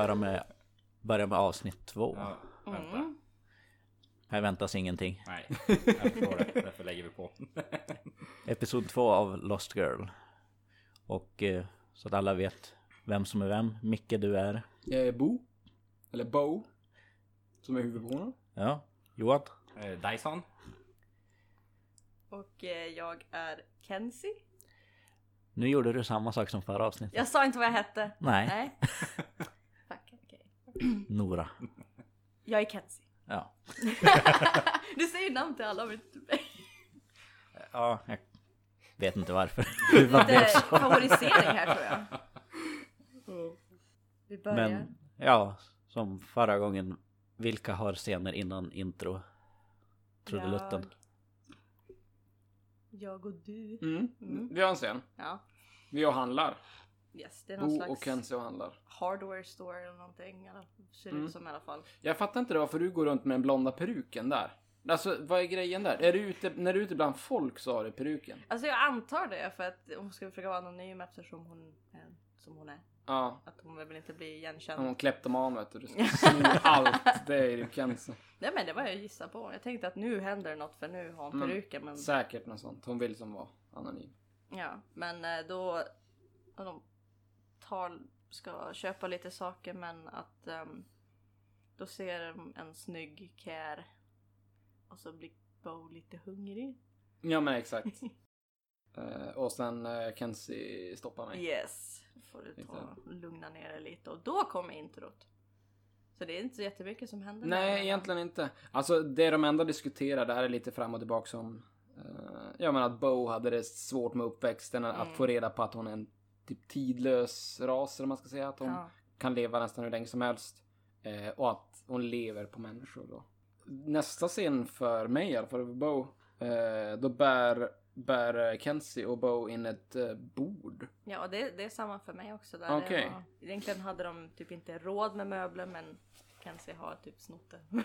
köra med, börja med avsnitt två. Ja, vänta. Mm. Här väntas ingenting. Nej, jag förstår det. Därför lägger vi på. Episod två av Lost Girl. Och eh, så att alla vet vem som är vem. Micke, du är. Jag är Bo. Eller Bo. Som är huvudpersonen. Ja, Johan. Eh, Dyson. Och eh, jag är Kenzie. Nu gjorde du samma sak som förra avsnittet. Jag sa inte vad jag hette. Nej, Nej. Nora. Jag är Kenzie. Ja. du säger namn till alla men inte mig. Ja, jag vet inte varför. Lite favorisering här tror jag. Vi börjar. Men ja, som förra gången. Vilka har scener innan intro? Trudelutten. Jag, jag och du. Mm. Mm. Vi har en scen. Ja. Vi och handlar. Yes, det är någon Bo slags och Kenzie och handlar. hardware store eller någonting. Eller, ser det Mm. ut som i alla fall. Jag fattar inte det varför du går runt med den blonda peruken där. Alltså vad är grejen där? Är du ute, när du är ute bland folk så har du peruken? Alltså jag antar det för att hon ska försöka vara anonym eftersom hon är som hon är. Ja. Att hon vill inte bli igenkänd. Hon kleptoman vet du. Du ska sno allt. Det är ju Kenzie. Nej men det var jag gissa på. Jag tänkte att nu händer något för nu har hon Mm. peruken. Men, Säkert något sånt. Hon vill som vara anonym. ja, men eh, då och de tar, ska köpa lite saker men att ehm, då ser de en snygg care och så blir Bo lite hungrig. Ja men exakt. Eh, och sen uh, Kenzie stoppar mig. Yes, då får du ta och lugna ner dig lite och då kommer introt. Så det är inte så jättemycket som händer. Nej, där. egentligen inte. Alltså det de ändå diskuterar där är lite fram och tillbaka som... eh, ja men att Bo hade det svårt med uppväxten, att Mm. få reda på att hon är en typ tidlös ras eller man ska säga. Att hon Ja. kan leva nästan hur länge som helst. Eh, och att hon lever på människor då. Nästa scen för mig i alla fall, för Bo, eh, då bär, bär Kenzie och Bo in ett eh, bord. Ja, och det, det är samma för mig också. Där det var, egentligen hade de typ inte råd med möbler men Kenzie har typ snott det.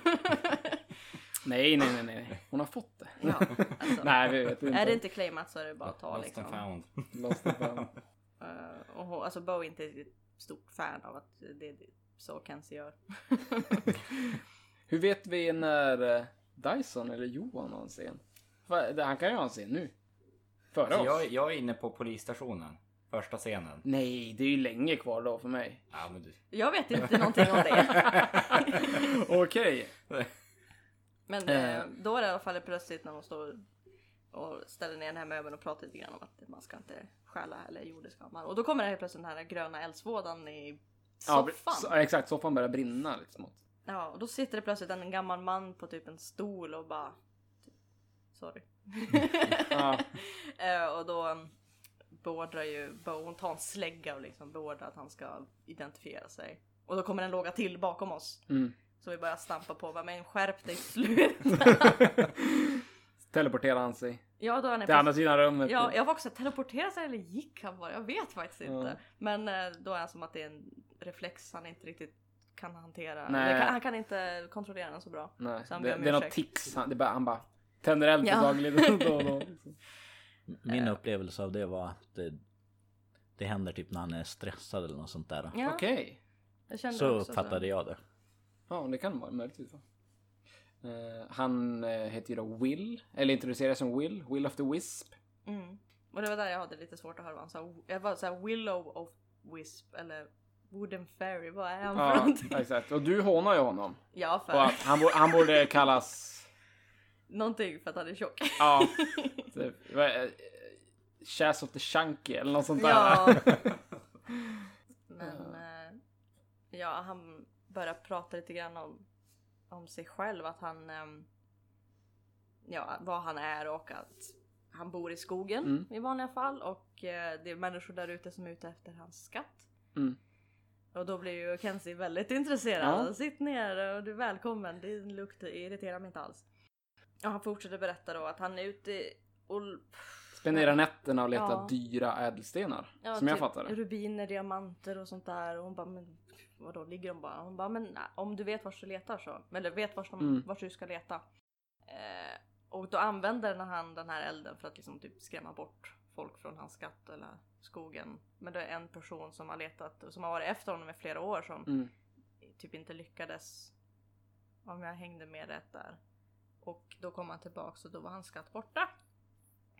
Nej, nej, nej, nej. Hon har fått det. ja, alltså, nej, vi vet inte. Är det inte claimat så är det bara att ta Lost liksom. and found. Lost and found. Eh, och alltså Bo är inte ett stort fan av att det är så Kenzie gör. Hur vet vi när eh, Dyson eller Johan har en scen? Han kan ju ha en scen nu. Före Alltså, oss. jag, jag är inne på polisstationen. Första scenen. Nej, det är ju länge kvar då för mig. Ja, men du. Jag vet inte någonting om det. Okej. Men eh, då är det i alla fall plötsligt när de står och ställer ner den här möbeln och pratar lite grann om att man ska inte stjäla eller jo det ska man. Och då kommer det helt plötsligt den här gröna eldsvådan i Ja, soffan. så, exakt, soffan börjar brinna liksom. Ja, och då sitter det plötsligt en gammal man på typ en stol och bara... Typ, sorry. Ja. Eh, och då um, beordrar ju Bo, hon tar en slägga och liksom beordrar att han ska identifiera sig. Och då kommer en låga till bakom oss. Mm. Så vi börjar stampa på, men skärp dig, sluta! Teleporterar han sig ja, då är han till andra sidan rummet. Ja, jag var också teleporterade sig eller gick han bara? Jag vet faktiskt inte. Ja. Men eh, då är han som att det är en reflex han inte riktigt kan hantera. Nej. Eller kan, han kan inte kontrollera den så bra. Nej, Så han det, det är något tics. Han, bara, han bara tänder eld på Ja. saker lite då och då. Min upplevelse av det var att det, det händer typ när han är stressad eller något sånt där. Ja, Okej. kände Så uppfattade jag det. Ja, det kan vara möjligtvis. Eh, han uh, heter ju då Will, eller introduceras som Will, Will of the Wisp. Mm. Och det var där jag hade lite svårt att höra vad han sa. Jag var såhär Willow of Wisp eller Wooden Fairy, vad är han för Ja, någonting? exakt. Och du hånar ju honom. Ja, Och för att han, han borde kallas... någonting för att han är tjock. Ja. typ, eh, Chas of the Chunky eller något sånt där. Ja. Men eh, ja, han börjar prata lite grann om, om sig själv, att han ehm, ja, vad han är och att han bor i skogen Mm. i vanliga fall och eh, det är människor där ute som är ute efter hans skatt. Mm. Och då blir ju Kenzie väldigt intresserad. Ja. Sitt ner och du är välkommen. Din lukt irriterar mig inte alls. Och han fortsätter berätta då att han är ute och Spenderar nätterna och letar Ja. dyra ädelstenar. Ja, som jag typ fattar det. Rubiner, diamanter och sånt där. Och hon bara, men vadå ligger de bara? Hon bara, men om du vet vart du letar så. Eller vet vart, de, Mm. vart du ska leta. Eh, och då använder han den här elden för att liksom typ skrämma bort folk från hans skatt eller skogen. Men det är en person som har letat, som har varit efter honom i flera år som Mm. typ inte lyckades. Om jag hängde med rätt där. Och då kom han tillbaks och då var hans skatt borta.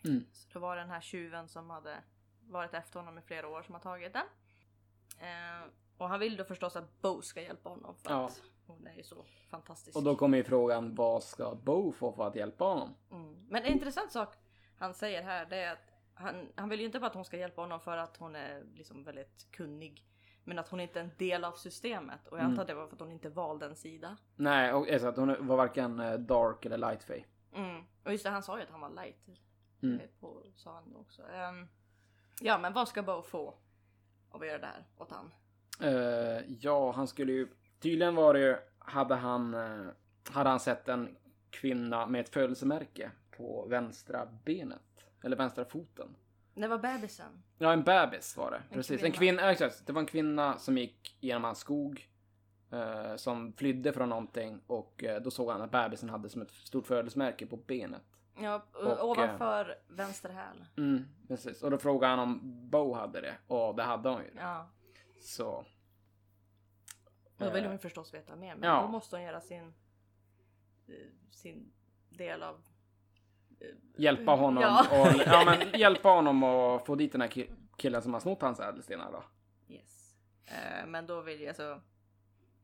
Mm. Så det var den här tjuven som hade varit efter honom i flera år som har tagit den. Eh, och han vill då förstås att Bo ska hjälpa honom för Ja. att hon är ju så fantastisk. Och då kommer ju frågan, vad ska Bo få för att hjälpa honom? Mm. Men en intressant sak han säger här det är att han, han vill ju inte bara att hon ska hjälpa honom för att hon är liksom väldigt kunnig. Men att hon inte är en del av systemet. Och jag antar att det var för att hon inte valde en sida. Nej, och exakt, hon var varken eh, dark eller light fey. Mm. Och just det, han sa ju att han var light. Mm. Eh, På, sa han också. Ehm, ja, men vad ska Bo få av att göra det här åt han? Eh, ja, han skulle ju... Tydligen var det ju... Hade han, eh, hade han sett en kvinna med ett födelsemärke på vänstra benet. Eller vänstra foten. Det var bebisen. Ja, en bebis var det. Precis. En kvinna. kvinna. ja, exakt. Det var en kvinna som gick genom hans skog. eh, som flydde från någonting och eh, då såg han att bebisen hade som ett stort födelsemärke på benet. Ja, Och, ovanför vänster häl. Mm, precis. Och då frågade han om Bo hade det. Och det hade hon ju. Ja. Så. Då vill Eh, hon förstås veta mer. Men ja. då måste hon göra sin, eh, sin del av... hjälpa honom Ja. och ja, men hjälpa honom och få dit den här ki- killen som har snott hans ädelstenar då. Yes. Eh, men då vill ju alltså...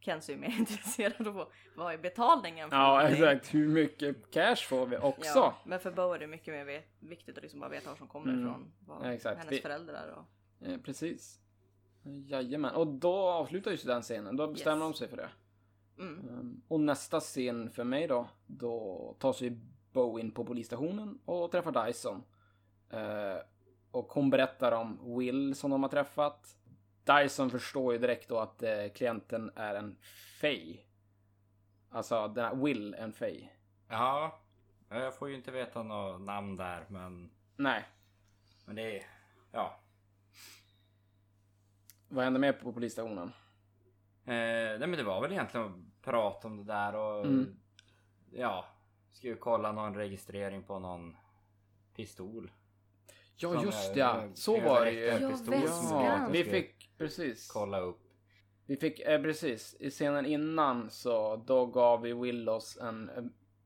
Kenzie är mer intresserad av vad- är betalningen för Ja, någonting? exakt. Hur mycket cash får vi också? Ja, men för Bo är det mycket mer viktigt att liksom bara veta var som kommer Mm. ifrån. Vad Ja, hennes Vi- föräldrar och... Eh, precis. Jajamän. Och då avslutar ju den scenen. Då bestämmer Yes. de sig för det. Mm. Um, och nästa scen för mig då, då tar sig Bo in på polisstationen och träffar Dyson. Eh, och hon berättar om Will som de har träffat. Dyson förstår ju direkt då att eh, klienten är en Fey. Alltså den här Will, en Fey. Ja, jag får ju inte veta något namn där men, Nej. men det är... Ja. Vad hände mer på polisstationen? Eh, nej men det var väl egentligen att prata om det där och... Mm. Ja. Ska ju kolla någon registrering på någon pistol. Ja, Som just är- ja. Så var det ju. Ja, Vi skulle fick, precis. Kolla upp. Vi fick, eh, precis, i scenen innan så då gav vi Willows en,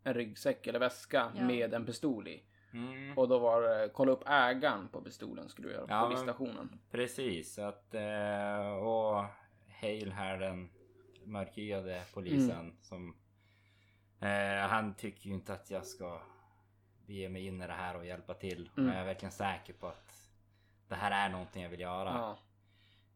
en ryggsäck eller väska Ja. med en pistol i. Mm. Och då var det, kolla upp ägaren på pistolen skulle du göra på Ja, men- polisstationen. Precis, att eh, och Hale här den mörkhyade polisen Mm. som eh, han tycker ju inte att jag ska bege mig in i det här och hjälpa till. Mm. Men jag är verkligen säker på att det här är någonting jag vill göra.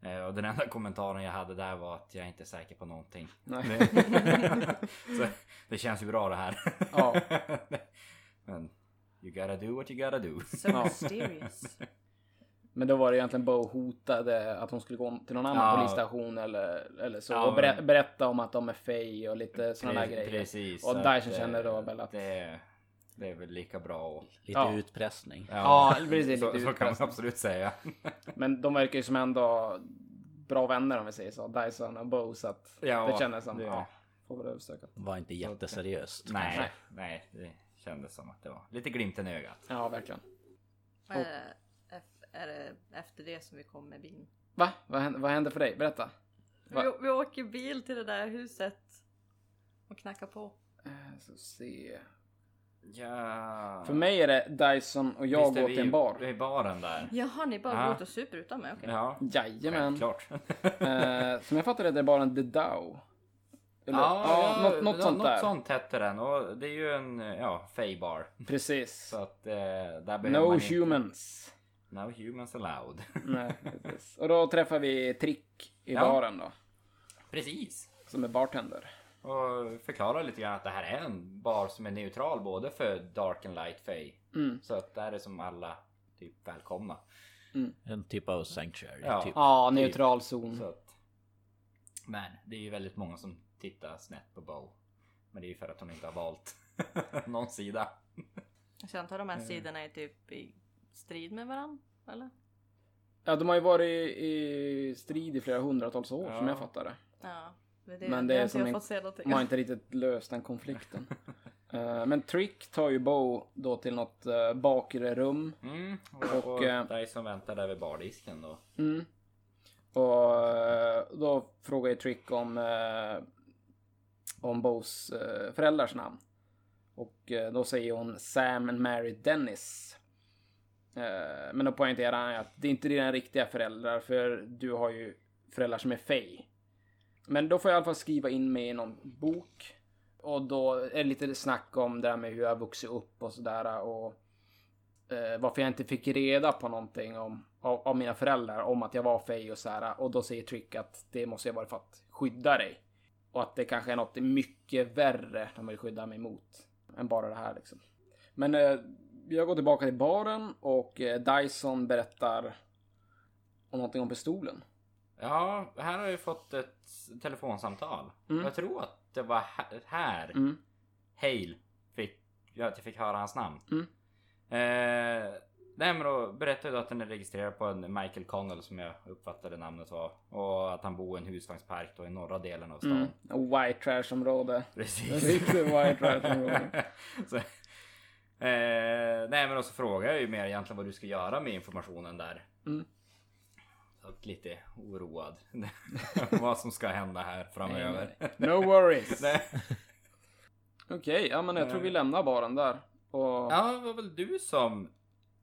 Ja. Eh, och den enda kommentaren jag hade där var att jag inte är säker på någonting. Nej. så det känns ju bra det här. Ja. Men you gotta do what you gotta do. So Ja. mysterious. Men då var det egentligen Bo hotade att hon skulle gå till någon annan Ja. polissstation eller, eller så. Ja, och berä, men- berätta om att de är fej och lite sådana där Pre- grejer. Precis. Och så Dyson att, känner då eh, väl att- Det, det är väl lika bra att... Lite Ja. utpressning. Ja, precis, Så, lite så kan man utpressning. absolut säga. Men de verkar ju som ändå bra vänner om vi säger så. Dyson och Bo. Så att Ja, det kändes som, det- ja, får väl. Var inte jätteseriöst. Nej, Nej. nej, det kändes som att det var lite glimten i ögat. Ja, verkligen. Eh, ef- är det efter det som vi kom med bilen? Va? Vad hände, vad hände för dig? Berätta. Va? Vi, vi åker bil till det där huset och knackar på. Eh, Så se. Ja. För mig är det Dyson och jag Visst är går vi till en bar. i baren där. Jaha, ni bara Ja. går ut och super utan mig? Okej. Ja, Jajamän. självklart. Eh, som jag fattar det, det är baren The Dow. Eller, ja, något, något nå- sånt där. Något sånt hette den och det är ju en ja, fey-bar. Precis. Så att eh, där behöver No man inte- humans. No humans allowed. Nej, precis. Och då träffar vi Trick i Ja. baren då. Precis. Som är bartender. Och förklara lite grann att det här är en bar som är neutral både för Dark and Light Fey. Mm. Så att där är som alla typ välkomna. En typ av sanctuary. Ja. Typ. Ja, neutral zon. Så att... Men det är ju väldigt många som tittar snett på Bow. Men det är ju för att hon inte har valt någon sida. Så jag antar de här sidorna är typ i strid med varandra? Eller? Ja, de har ju varit i, i strid i flera hundratals år Ja. som jag fattar det. Ja. Men det, Men det det är som jag en- fått se någonting. De har inte riktigt löst den konflikten. Eh, men Trick tar ju Bo då till något uh, bakre rum. Mm. Och, Och, och eh, dig som väntar där vid bardisken då. Mm. Och eh, då frågar ju Trick om, eh, om Bows eh, föräldrars namn. Och eh, då säger hon Sam and Mary Dennis. Eh, men då poängterar han att det är inte dina riktiga föräldrar för du har ju föräldrar som är Faye. Men då får jag i alla fall skriva in mig i någon bok. Och då är det lite snack om det här med hur jag har vuxit upp och sådär. Och eh, varför jag inte fick reda på någonting om, av, av mina föräldrar om att jag var fej och sådär. Och då säger Trick att det måste jag vara för att skydda dig. Och att det kanske är något mycket värre de vill skydda mig mot. Än bara det här liksom. Men eh, jag går tillbaka till baren och eh, Dyson berättar om någonting om pistolen. Ja, här har jag fått ett telefonsamtal. Mm. Jag tror att det var här, Mm. Hale fick, ja, att jag fick höra hans namn. Mm. Eh, nej men då berättade jag att den är registrerad på en Michael Connell som jag uppfattade namnet var. Och att han bor i en husvagnspark då i norra delen av stan. Mm. White Trash-område. Precis. Riktigt white trash-område. så, eh, nej men då så frågar jag ju mer egentligen vad du ska göra med informationen där. Mm. Och lite oroad. vad som ska hända här framöver. No worries. Okej, ja men jag tror vi lämnar baren där. Och... Ja, det var väl du som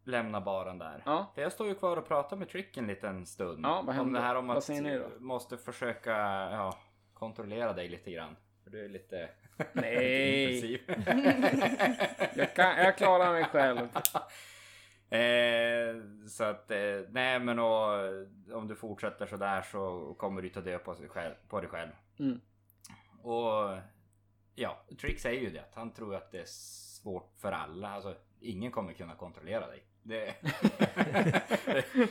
lämnade baren där. Ja. För jag står ju kvar och pratar med Trick en liten stund. Ja, vad om händer? det här om att måste försöka ja, kontrollera dig lite grann. För du är lite Nej. Jag, kan, jag klarar mig själv. Eh, så att, eh, nej men och, om du fortsätter sådär så kommer du ta död på, sig själv, på dig själv. Mm. Och ja, Trick säger ju det han tror att det är svårt för alla. Alltså ingen kommer kunna kontrollera dig. Det,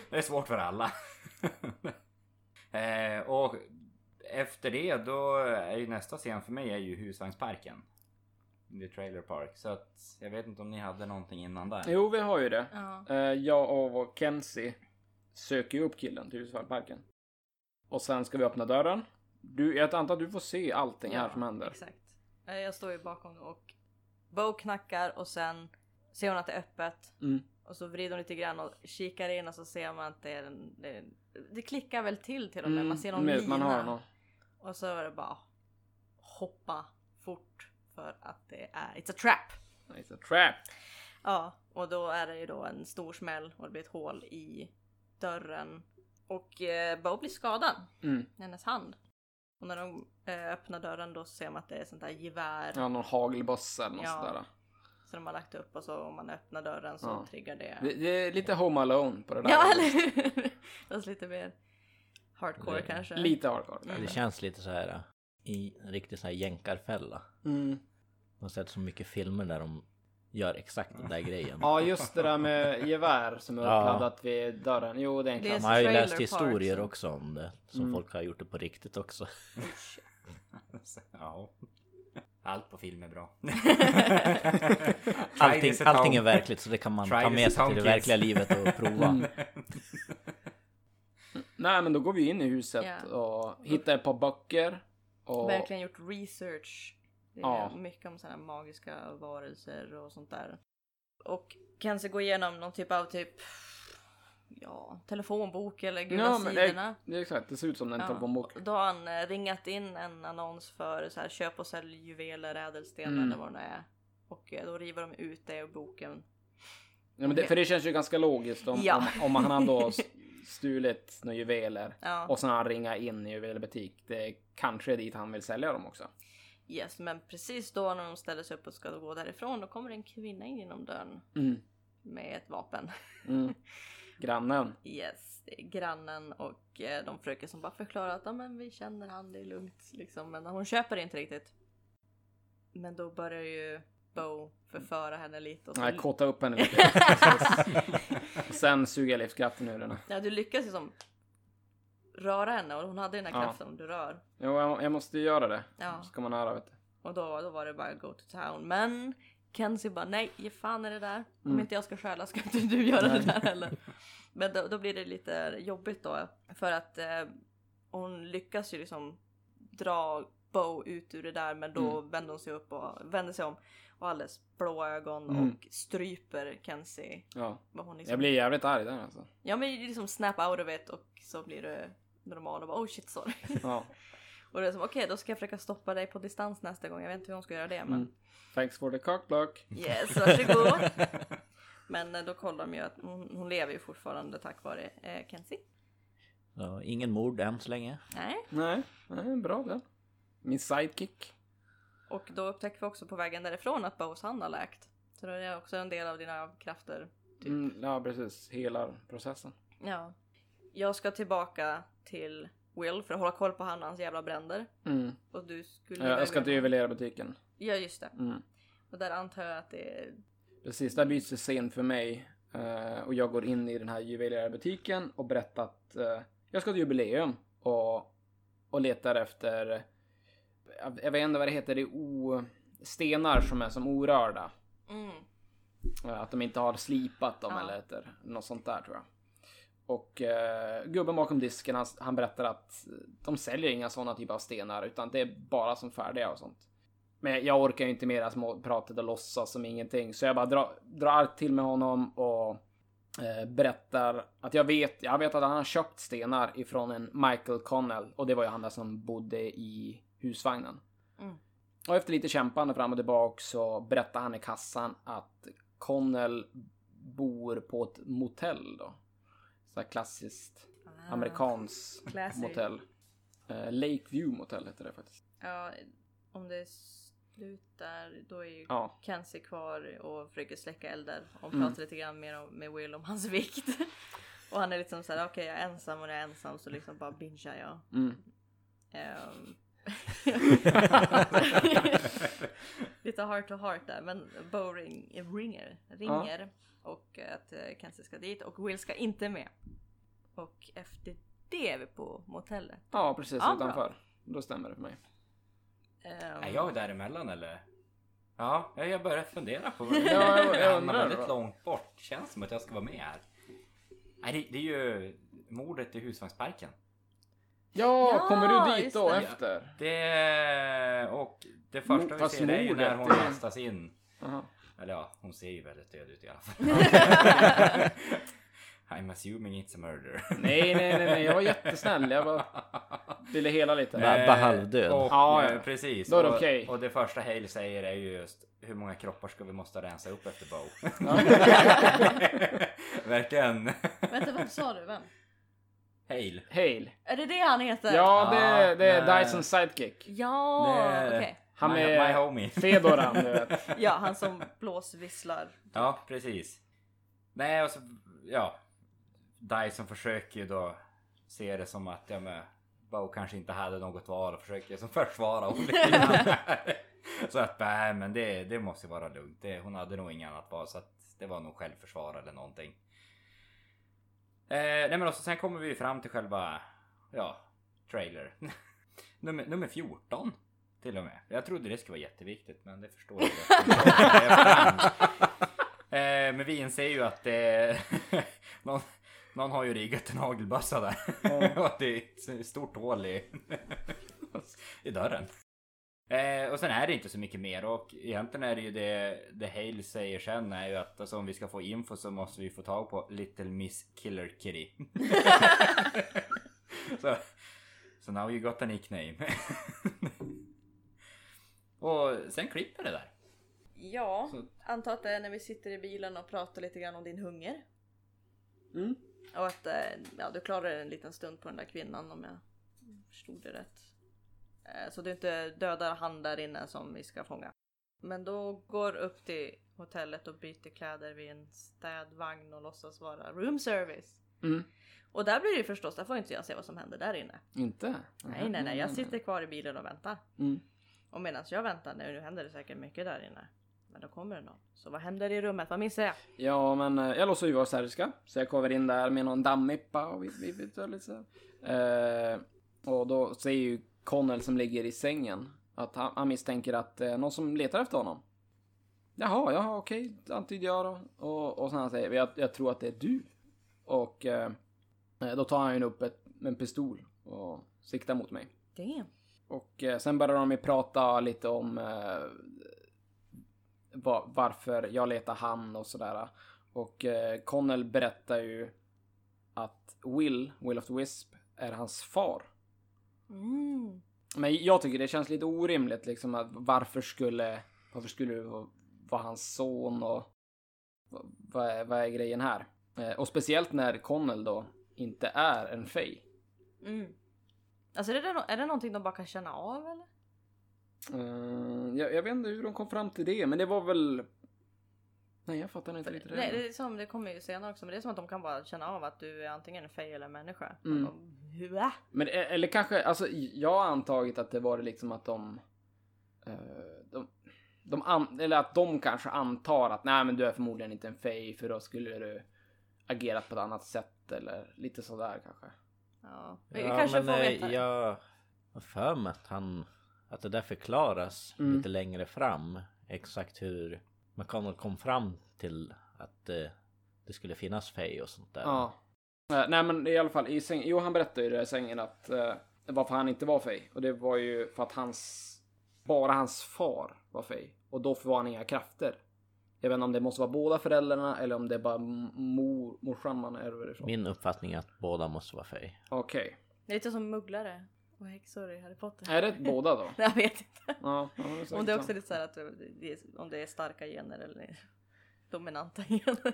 det är svårt för alla. eh, och efter det då är ju nästa scen för mig är ju husvagnsparken. The Trailer Park. Så att jag vet inte om ni hade någonting innan där. Jo, vi har ju det. Ja. Eh, jag och Kenzie söker ju upp killen till husvagnsparken. Och sen ska vi öppna dörren. Du, jag antar att du får se allting här som händer. Exakt. Eh, Jag står ju bakom och Bo knackar och sen ser hon att det är öppet. Mm. Och så vrider hon lite grann och kikar in och så ser man att det är en, det, det klickar väl till till och med. Man ser någon med- lina. Mm, man har någon. Och så är det bara hoppa fort för att det är It's a trap. It's a trap. Ja, och då är det ju då en stor smäll och det blir ett hål i dörren. Och eh, Bo blir skadad Mm. hennes hand. Och när de eh, öppnar dörren då ser man att det är sånt där gevär. Ja, någon hagelbössa eller något Ja. sådär. Så de har lagt upp och så om man öppnar dörren så Ja. triggar det. Det, det är lite Home Alone på det där. Ja, eller hur? Fast lite mer hardcore Det- kanske. Lite hardcore. Mm. Det känns lite så här i en riktig så här jänkarfälla. Mm. Man har sett så mycket filmer där de gör exakt den där grejen. Ja, just det där med gevär som är Ja. uppladdat vid dörren. Jo, det är en klassiker. Man har ju läst historier som- också om det. Som Mm. folk har gjort det på riktigt också. ja. Allt på film är bra. Allting, allting är verkligt så det kan man Try ta med sig till det verkliga livet och prova. Mm. Nej, men då går vi in i huset Ja. och hittar ett par böcker. Och... Verkligen gjort research. Det är Ja. mycket om sådana magiska varelser och sånt där. Och kanske gå igenom någon typ av typ ja, telefonbok eller gula Ja, men sidorna. är exakt. Det ser ut som en telefonbok. Då har han eh, ringat in en annons för så här, köp och sälj juveler, ädelsten Mm. eller vad det är. Och eh, då river de ut det ur boken. Ja, men det, för det känns ju ganska logiskt om, Ja. om, om han då stulit några juveler Ja, och sen han ringat in i juvelbutik. Det kanske är dit han vill sälja dem också. yes, men precis då när de ställer sig upp och ska gå därifrån då kommer en kvinna in genom dörren Mm. med ett vapen. Mm. Grannen. Yes, det är grannen och eh, de försöker som bara förklara att ja, men vi känner han, det är lugnt liksom. Men hon köper det inte riktigt. Men då börjar ju Bo förföra henne lite. Och så Nej, kåta upp henne lite. och sen suger livskraften ur henne. ja, du lyckas ju som röra henne och hon hade den här Ja. kraften om du rör. Jo, jag, jag måste ju göra det. Ja, Ska man höra vet du. och då, då var det bara go to town. Men Kenzie bara nej, ge fan är det där. Om Mm. inte jag ska stjäla ska inte du göra Nej. det där heller. Men då, då blir det lite jobbigt då. För att eh, hon lyckas ju liksom dra Bo ut ur det där men då Mm. vänder hon sig upp och vänder sig om och alldeles blå ögon Mm. och stryper Kenzie. Ja. Liksom, Jag blir jävligt arg där alltså. Ja men liksom snap out of it och så blir det normal och bara oh shit sorry. Ja. och det är som okej då ska jag försöka stoppa dig på distans nästa gång. Jag vet inte hur hon ska göra det men Mm. Thanks for the cockblock. yes varsågod. men eh, då kollar de ju att hon, hon lever ju fortfarande tack vare eh, Kenzie. Ja, ingen mord än så länge. Nej. Nej, nej bra det. Min sidekick. Och då upptäcker vi också på vägen därifrån att Bows hand har läkt. Så det är också en del av dina krafter. Typ. Mm, ja, precis. Hela processen. Ja. Jag ska tillbaka till Will för att hålla koll på han och hans jävla bränder. Mm. Och du skulle... Jag, jag ska till juvelerarbutiken. Ja just det. Mm. Och där antar jag att det är... Precis, där byts det scen för mig. eh, och jag går in i den här juvelerarbutiken och berättar att eh, jag ska till jubileum och, och letar efter, jag, jag vet inte vad det heter, det är o, stenar som är som orörda. Mm. Eh, Att de inte har slipat dem Ja. eller heter, något sånt där tror jag. Och gubben bakom disken han, han berättar att de säljer inga sådana typer av stenar utan det är bara som färdiga och sånt. Men jag orkar ju inte mera småpratet och låtsas som ingenting så jag bara drar, drar till med honom och eh, berättar att jag vet, jag vet att han har köpt stenar ifrån en Michael Connell och det var ju han där som bodde i husvagnen. Mm. Och efter lite kämpande fram och tillbaka så berättar han i kassan att Connell bor på ett motell då. Så här klassiskt Ah. amerikanskt motell. Eh, Lakeview motell heter det faktiskt. Ja, om det slutar då är ju Ja, Kenzie kvar och försöker släcka eldar och Mm. pratar lite grann mer med Will om hans vikt. och han är liksom såhär, okej jag är ensam och när jag är ensam så liksom bara bingear jag. mm. Ehm. lite heart to heart där men Bo ring, ringer, ringer och att eh, Kenzie ska dit och Will ska inte med. Och efter det är vi på motellet. ja precis Ja, bra. utanför. Då stämmer det för mig. Ehm, Är jag däremellan eller? Ja, jag börjar fundera på Ja, jag- jag undrar väldigt långt bort. Känns som att jag ska vara med här. Nej, det, det är ju mordet i husvagnsparken. Ja, Ja, kommer du dit då det. efter? Det... Och det första vi Fast ser är ju när hon kastas in. Aha. Eller ja, hon ser ju väldigt död ut i alla fall. I'm assuming it's a murder. Nej, nej, nej, nej, jag var jättesnäll. Jag bara ville hela lite. Va- Bara halvdöd. Och, Ja, eh, ja. precis. Då är det och, okej. och det första Hale säger är ju just hur många kroppar ska vi måste rensa upp efter Bo? Verkligen. Vänta, vad sa du? Vem? Hale. Hale. Är det det han heter? Ja, det, Ja, det är nej. Dysons sidekick. Ja, okej. Han my, är my homie. Fedoran, du vet. Ja, han som blåsvisslar. Ja, precis. Nej, och så, ja. Dyson försöker ju då se det som att, ja men, Bo kanske inte hade något val och försöker som försvara grann. Så att, nej men det, det måste vara lugnt. Det, hon hade nog inget annat val så att det var nog självförsvar eller någonting. Eh, nej men också, sen kommer vi fram till själva, ja, trailer. nummer, nummer 14. Till och med. Jag trodde det skulle vara jätteviktigt men det förstår jag. Eh, men vi inser ju att det någon, någon har ju riggat en hagelbössa där. och det är ett stort hål i, i dörren. Eh, och sen är det inte så mycket mer och egentligen är det ju det, det Hale säger sen är ju att alltså, om vi ska få info så måste vi få tag på Little Miss Killer Kitty. så, so now you got a nickname. och sen klipper det där. Ja, Så- antar att det är när vi sitter i bilen och pratar lite grann om din hunger. Mm. Och att eh, ja, du klarar en liten stund på den där kvinnan om jag förstod det rätt. Eh, Så du inte dödar han där inne som vi ska fånga. Men då går upp till hotellet och byter kläder vid en städvagn och låtsas vara room service. Mm. Och där blir det ju förstås, där får inte jag se vad som händer där inne. Inte? Nej, nej, nej, jag sitter kvar i bilen och väntar. Mm. Och medan jag väntar, nu händer det säkert mycket där inne. Men då kommer det någon. Så vad händer i rummet? Vad missar jag? Ja, men eh, jag låtsas ju vara serbiska. Så jag kommer in där med någon dammippa och vi, vi, vi lite så eh, Och då ser ju Connell som ligger i sängen att han, han misstänker att det är någon som letar efter honom. Jaha, jaha, okej, antyder jag då. Och, och sen han säger, jag, jag tror att det är du. Och eh, då tar han ju upp ett, en pistol och siktar mot mig. Damn. Och eh, sen börjar de ju prata lite om eh, va- varför jag letar han och sådär. Och eh, Connell berättar ju att Will, Will of the Wisp, är hans far. Mm. Men jag tycker det känns lite orimligt liksom att varför skulle, varför skulle det vara, vara hans son och vad- är, vad är grejen här? Eh, och speciellt när Connell då inte är en Fey. Mm. Alltså är det, är det någonting de bara kan känna av eller? Eh, jag, jag vet inte hur de kom fram till det, men det var väl... Nej, jag fattar inte riktigt. Nej, det. det, är som, det kommer ju senare också, men det är som att de kan bara känna av att du är antingen en fej eller en människa. Mm. De? Men e- eller kanske, alltså jag har antagit att det var liksom att de... eh, de, de an, eller att de kanske antar att nej men du är förmodligen inte en fej för då skulle du agerat på ett annat sätt eller lite sådär kanske. Ja, vi Ja, kanske men får eh, veta. jag har för mig att han... Att det där förklaras Mm. lite längre fram. Exakt hur McConnell kom fram till att eh, det skulle finnas Fey och sånt där. Ja. Eh, nej men i alla fall i sängen, jo han berättade ju det i sängen att uh, varför han inte var fej. Och det var ju för att hans, bara hans far var fej. Och då får han inga krafter. Jag vet inte om det måste vara båda föräldrarna eller om det är bara mor, morsan man ärver ifrån. Min uppfattning är att båda måste vara Fey. Okej. Det är lite som mugglare och häxor i Harry Potter. Är det båda då? Jag vet inte. Ja, ja det är Om det är också sant. lite så här att det är, om det är starka gener eller dominanta gener.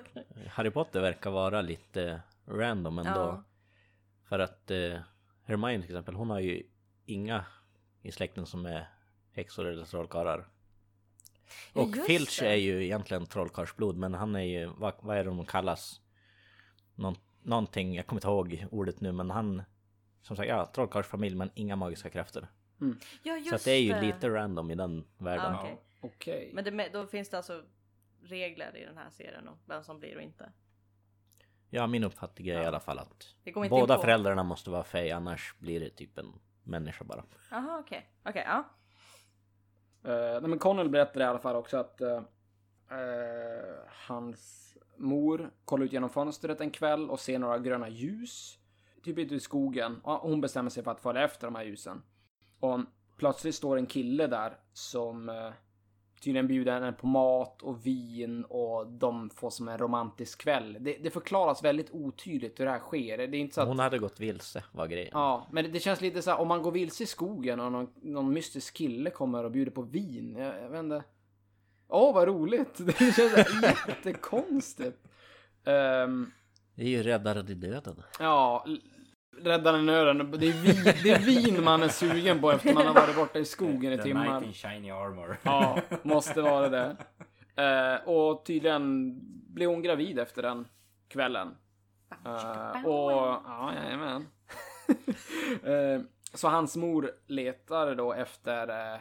Harry Potter verkar vara lite random ändå. Ja. För att eh, Hermione till exempel, hon har ju inga i släkten som är häxor eller trollkarlar. Ja, Och just Filch det. är ju egentligen trollkarlsblod men han är ju, vad, vad är det de kallas? Någon, någonting, jag kommer inte ihåg ordet nu men han som sagt, ja, trollkarlsfamilj men inga magiska krafter. Ja just så att det är ju lite random i den världen. Ja, okej. Okej. Men det, då finns det alltså regler i den här serien och vem som blir och inte. Ja, min uppfattning är i alla fall att Det båda föräldrarna måste vara fej annars blir det typ en människa bara. Jaha okej. Okej ja. Uh, nej, men Connell berättade i alla fall också att eh, hans mor kollar ut genom fönstret en kväll och ser några gröna ljus. Typ ute i skogen. Och hon bestämmer sig för att följa efter de här ljusen. Och plötsligt står en kille där som uh, tydligen bjuder henne på mat och vin och de får som en romantisk kväll. Det, det förklaras väldigt otydligt hur det här sker. Det är inte så att... Hon hade gått vilse var grejen. Ja, men det, det känns lite så här om man går vilse i skogen och någon, någon mystisk kille kommer och bjuder på vin. Jag, jag vet inte. Åh, vad roligt! Det känns jättekonstigt. Um, Det är ju räddare i döden. ja, räddaren i nöden. Det är, vin, det är vin man är sugen på efter man har varit borta i skogen i The timmar. Knight in shiny armor. Ja, måste vara det. Eh, och tydligen blir hon gravid efter den kvällen. Eh, och, ja, jajamän. Eh, så hans mor letar då efter, eh,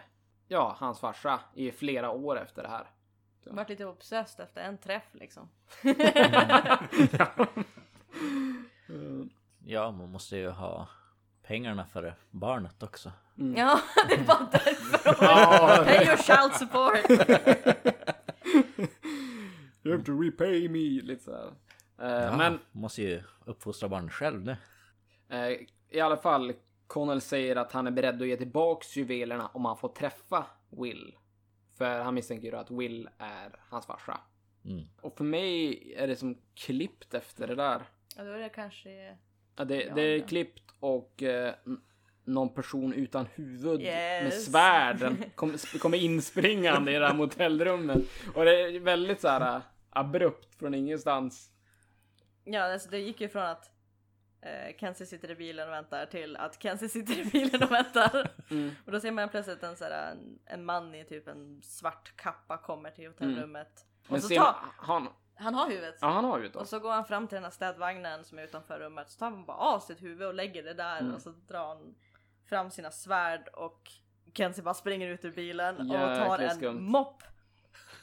ja, hans farsa i flera år efter det här. Jag vart lite obsessed efter en träff liksom. Ja, man måste ju ha pengarna för barnet också. Ja, det bara därför. Ja, Pay your child support. You have to repay me, lite så här. Eh, Ja, Men måste ju uppfostra barn själv nu. Eh, I alla fall, Connell säger att han är beredd att ge tillbaks juvelerna om han får träffa Will. För han misstänker ju att Will är hans farsa. Mm. Och för mig är det som klippt efter det där. Ja, då är det kanske... Ja, det, det är klippt och eh, någon person utan huvud med Yes. svärd kommer kom inspringande i det här motellrummet. Och det är väldigt så här eh, abrupt från ingenstans. Ja, alltså det gick ju från att eh, Kenzie sitter i bilen och väntar till att Kenzie sitter i bilen och väntar. Mm. Och då ser man plötsligt en, så här, en, en man i typ en svart kappa kommer till hotellrummet. Men Och så ser tar, han, han har huvudet. ja, han har ju då. Och så går han fram till den här städvagnen som är utanför rummet. Så tar han bara av sitt huvud och lägger det där Mm. och så drar han fram sina svärd och Kenzie bara springer ut ur bilen och tar en skumt. mopp.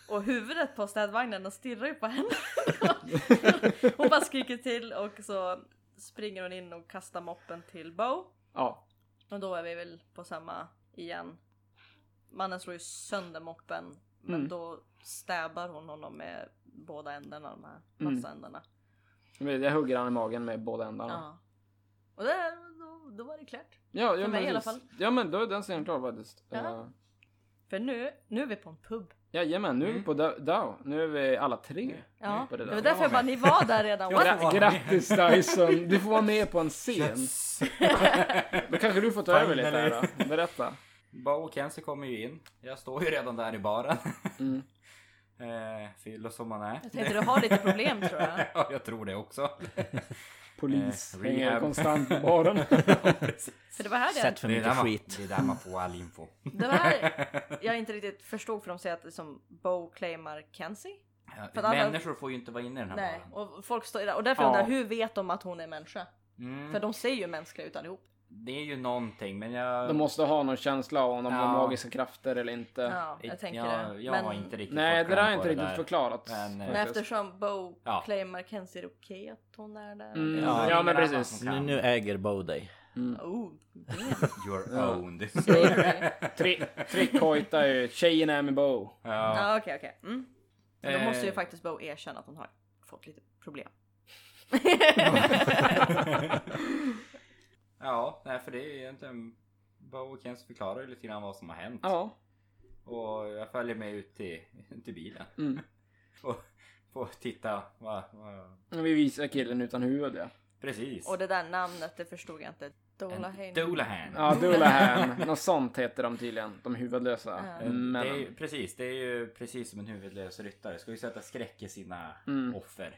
Och huvudet på städvagnen och stirrar ju på henne. hon bara skriker till och så springer hon in och kastar moppen till Bo. Ja. Och då är vi väl på samma igen. Mannen slår ju sönder moppen. Men Mm. då stäbar hon honom med båda ändarna, de här Mm. massa ändarna. Jag hugger han i magen med båda ändarna. Ja. Och det, då, då var det klart. Ja, ja För mig i alla fall. Ja men då är den scenen klar faktiskt. Ja. Eh, För nu, nu är vi på en pub. Jajamän, nu är vi på Da- Dow. Nu är vi alla tre Ja, på det det där. var därför jag bara, ni var där redan. Gra- grattis Dyson, du får vara med på en scen. Då kanske du får ta över lite här då. Berätta. Bo och Kenzie kommer ju in. Jag står ju redan där i baren. Mm. Eh, fyllo som man är. Jag tänkte du har lite problem tror jag. ja, jag tror det också. Polis Eh, hänger rehab. konstant på baren. För det var här Sett det, för Det är, mycket skit. det är där man får all info. det var här jag inte riktigt förstod för de säger att det är som Bo claimar Kenzie. Ja, För alla- Människor får ju inte vara inne i den här Nej, baren. och folk står där. Och därför Ja. undrar jag, hur vet de att hon är människa? Mm, För de ser ju mänskliga ut allihop. Det är ju någonting, men jag... De måste ha någon känsla av om de har Ja. magiska krafter eller inte. Ja, jag tänker jag, det. jag Men, har inte riktigt Nej, det där är inte riktigt där. förklarat. Men, eh, men eftersom Bo Ja. claimar Kenzie, är det okej att hon är där? Mm, Ja, ja, men precis. Nu, nu äger Bo dig. Oh, damn. You're owned. Tri- Trickhojta är ju tjejen är med Bo. ja. Okej, okej. Mm. Då Eh. måste ju faktiskt Bo erkänna att hon har fått lite problem. ja, nej för det är egentligen... Bo Kenzie förklarar ju lite grann vad som har hänt. Ja. Och jag följer med ut till, till bilen. Mm. Och får titta vad... vad... Vi visar killen utan huvud ja. Precis. Och det där namnet, det förstod jag inte. Dolahan. Ja, Dullahan. Något sånt heter de tydligen. De huvudlösa. Ja. Eh, Men, Det är, ju- precis, det är ju precis som en huvudlös ryttare. Ska ju sätta skräck i sina Mm. offer.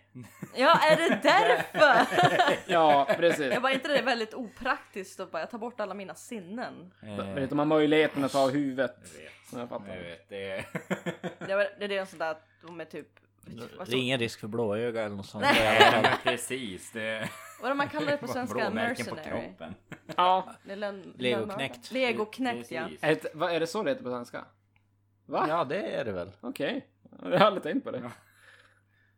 Ja, är det därför? Ja, precis. jag bara, inte det är väldigt opraktiskt och bara, jag tar bort alla mina sinnen. Eh, Vet, de har möjligheten att ta huvudet. jag vet. Ja, jag fattar. Jag vet, det är... Det, det är en sån där att de är typ... Det är ingen risk för blåöga eller något sånt. Nej. Det men precis. Det vad man kallar det på svenska? på Mercenary? kroppen. Ja. Legoknäckt. Legoknäckt ja. Det, vad, är det så det heter på svenska? Va? Ja, det är det väl. Okej. Jag har aldrig tänkt på det.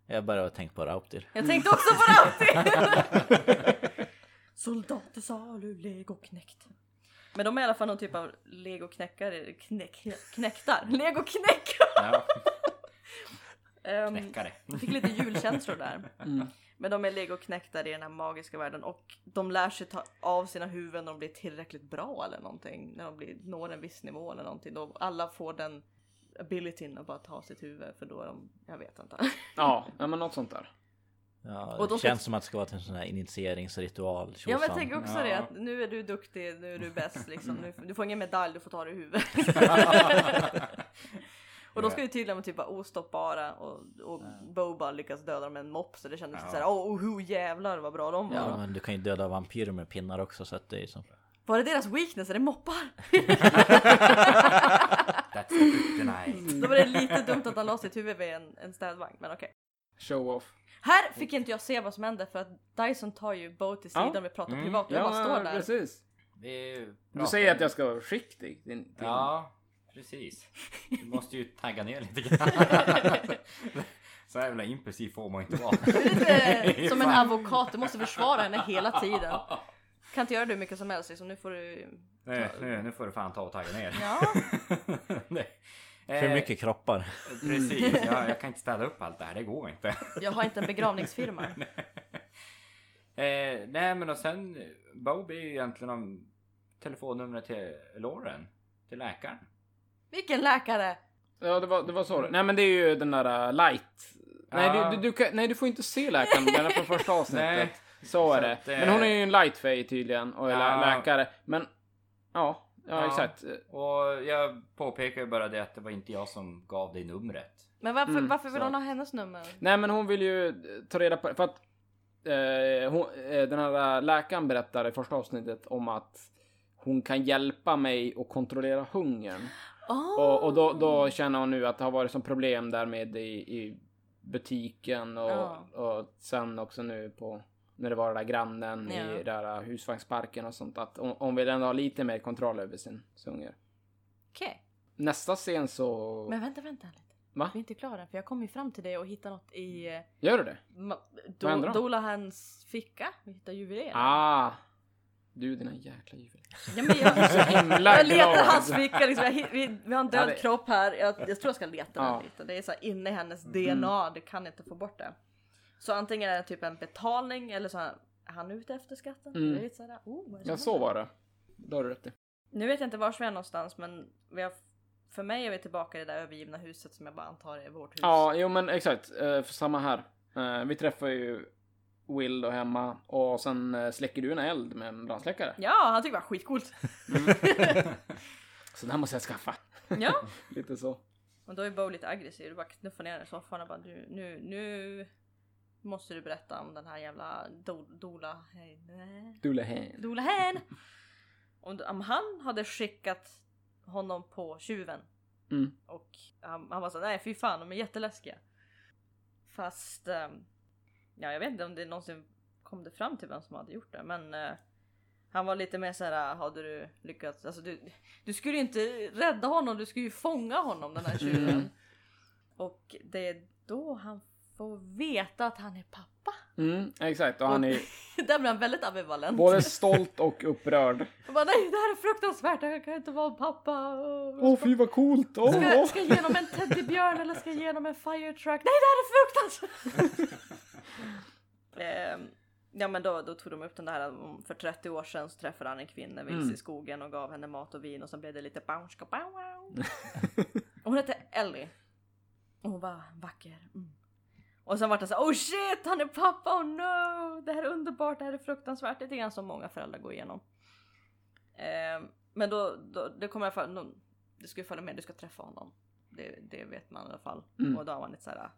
Jag bara tänkt på Rauptir. Jag tänkte också på det alltid! Soldat i salu, legoknäckt. Men de är i alla fall någon typ av legoknäckare, knäck, knäktar. Legoknäckare! Ja, Um, knäckare. jag fick lite julkänslor där. Mm. Men de är legoknäktar i den här magiska världen och de lär sig ta av sina huvuden när de blir tillräckligt bra eller någonting. När de blir, når en viss nivå eller någonting. Då alla får den abilityn att bara ta sitt huvud för då är de, jag vet inte. Ja, men något sånt där. Ja, Och det de känns ska- som att det ska vara en sån här initieringsritual. Ja men jag tänker också Ja. det att nu är du duktig, nu är du bäst liksom. Du får ingen medalj, du får ta det i huvudet. tydligen vara typ bara ostoppbara och, och Bo bara lyckas döda dem med en mopp så det kändes Ja. såhär åh oh, oh, jävlar vad bra de var. Ja, men du kan ju döda vampyrer med pinnar också så att det är som... Var det deras weakness? Är det moppar? That's kryptonite. Då var det lite dumt att han la sitt huvud vid en, en städvagn men okej. Show off. Här fick inte jag se vad som hände för att Dyson tar ju Bo till sidan Ja. vi pratar Mm. privat och jag bara står där. precis. Du säger att jag ska vara försiktig. Din, din... Ja, precis. Du måste ju tagga ner lite grann. Så jävla impulsiv får man inte vara. Lite som en advokat, du måste försvara henne hela tiden. Kan inte göra det hur mycket som helst liksom. Nu får du... Nu, nu, nu får du fan ta och tagga ner. Ja. Nej. För Eh, mycket kroppar. Precis, ja, jag kan inte städa upp allt det här, det går inte. Jag har inte en begravningsfirma. Eh, nej men och sen, Bob är ju egentligen om telefonnumret till Lauren, till läkaren. Vilken läkare? Ja, det var, det var så. Nej, men det är ju den där uh, light. Nej, du, du, du, kan, nej, du får inte se läkaren. Den är från första avsnittet. Nej. Så är Så det. att, eh, Men hon är ju en light fay tydligen och är Ja. läkare. Men ja, ja, Ja. exakt. Och jag påpekar ju bara det att det var inte jag som gav dig numret. Men varför, Mm, varför vill så. hon ha hennes nummer? Nej, men hon vill ju eh, ta reda på för att eh, hon, eh, den här läkaren berättar i första avsnittet om att hon kan hjälpa mig att kontrollera hungern. Oh. Och, och då, då känner hon nu att det har varit som problem där med i, i butiken och, Ja. och sen också nu på när det var den där grannen Ja. i där husvagnsparken och sånt att hon, vill ändå ha lite mer kontroll över sin hunger. Okej. Nästa scen så... Men vänta, vänta lite. Va? Vi är inte klara för jag kom ju fram till det och hittade något i eh, Gör du det? Ma- Do-? Dolahans ficka. Vi hittade juveler. Ah! Du dina jäkla juvlar. Ja, men jag, himla jag letar hans ficka. Liksom, jag, vi, vi har en död Ja, det- kropp här. Jag, jag tror jag ska leta Ja. Mm. den lite. Det är så här inne i hennes DNA. Det kan inte få bort det. Så antingen är det typ en betalning eller så här, är han ute efter skatten? Mm. Det är lite så här, oh, vad är det Ja, så var det. Då har du rätt i. Nu vet jag inte var vi är någonstans men vi har för mig är vi tillbaka i det där övergivna huset som jag bara antar är vårt hus. Ja, jo men exakt. Eh, för samma här. Eh, vi träffar ju Will då hemma och sen eh, släcker du en eld med en brandsläckare. Ja, han tycker det var skitcoolt. Så det här måste jag skaffa. ja. Lite så. Och då är Bo lite aggressiv. Du bara knuffar ner den i soffan och bara du, nu, nu måste du berätta om den här jävla do, Dola... Hej, nej. Dulahan. Dola Hen. Om, han hade skickat honom på tjuven Mm. och han, han var så nej fy fan de är jätteläskiga. Fast ehm, ja jag vet inte om det någonsin kom det fram till vem som hade gjort det men eh, han var lite mer såhär hade du lyckats alltså du, du skulle ju inte rädda honom du skulle ju fånga honom den här tjuven. Mm. Och det är då han får veta att han är pappa. Mm, exakt. Och han är Där blir han väldigt ambivalent. både stolt och upprörd. Och bara, nej det här är fruktansvärt, jag kan inte vara pappa. Åh fy vad coolt! Åh! Ska, ska jag ge honom en teddybjörn eller ska jag ge honom en fire truck? Nej det här är fruktansvärt! Ehm, ja men då, då tog de upp den där för 30 år sedan så träffade han en kvinna vilse Mm. i skogen och gav henne mat och vin och sen blev det lite bounska bow wow. Och hon hette Ellie. Och hon var vacker. Mm. Och sen var det så oh shit han är pappa, oh no! Det här är underbart, det här är fruktansvärt. Det är grann som många föräldrar går igenom. Ehm, men då, då det kommer i alla fall, du ska ju följa med, du ska träffa honom. Det, det vet man i alla fall. Mm. Och då har man lite såhär,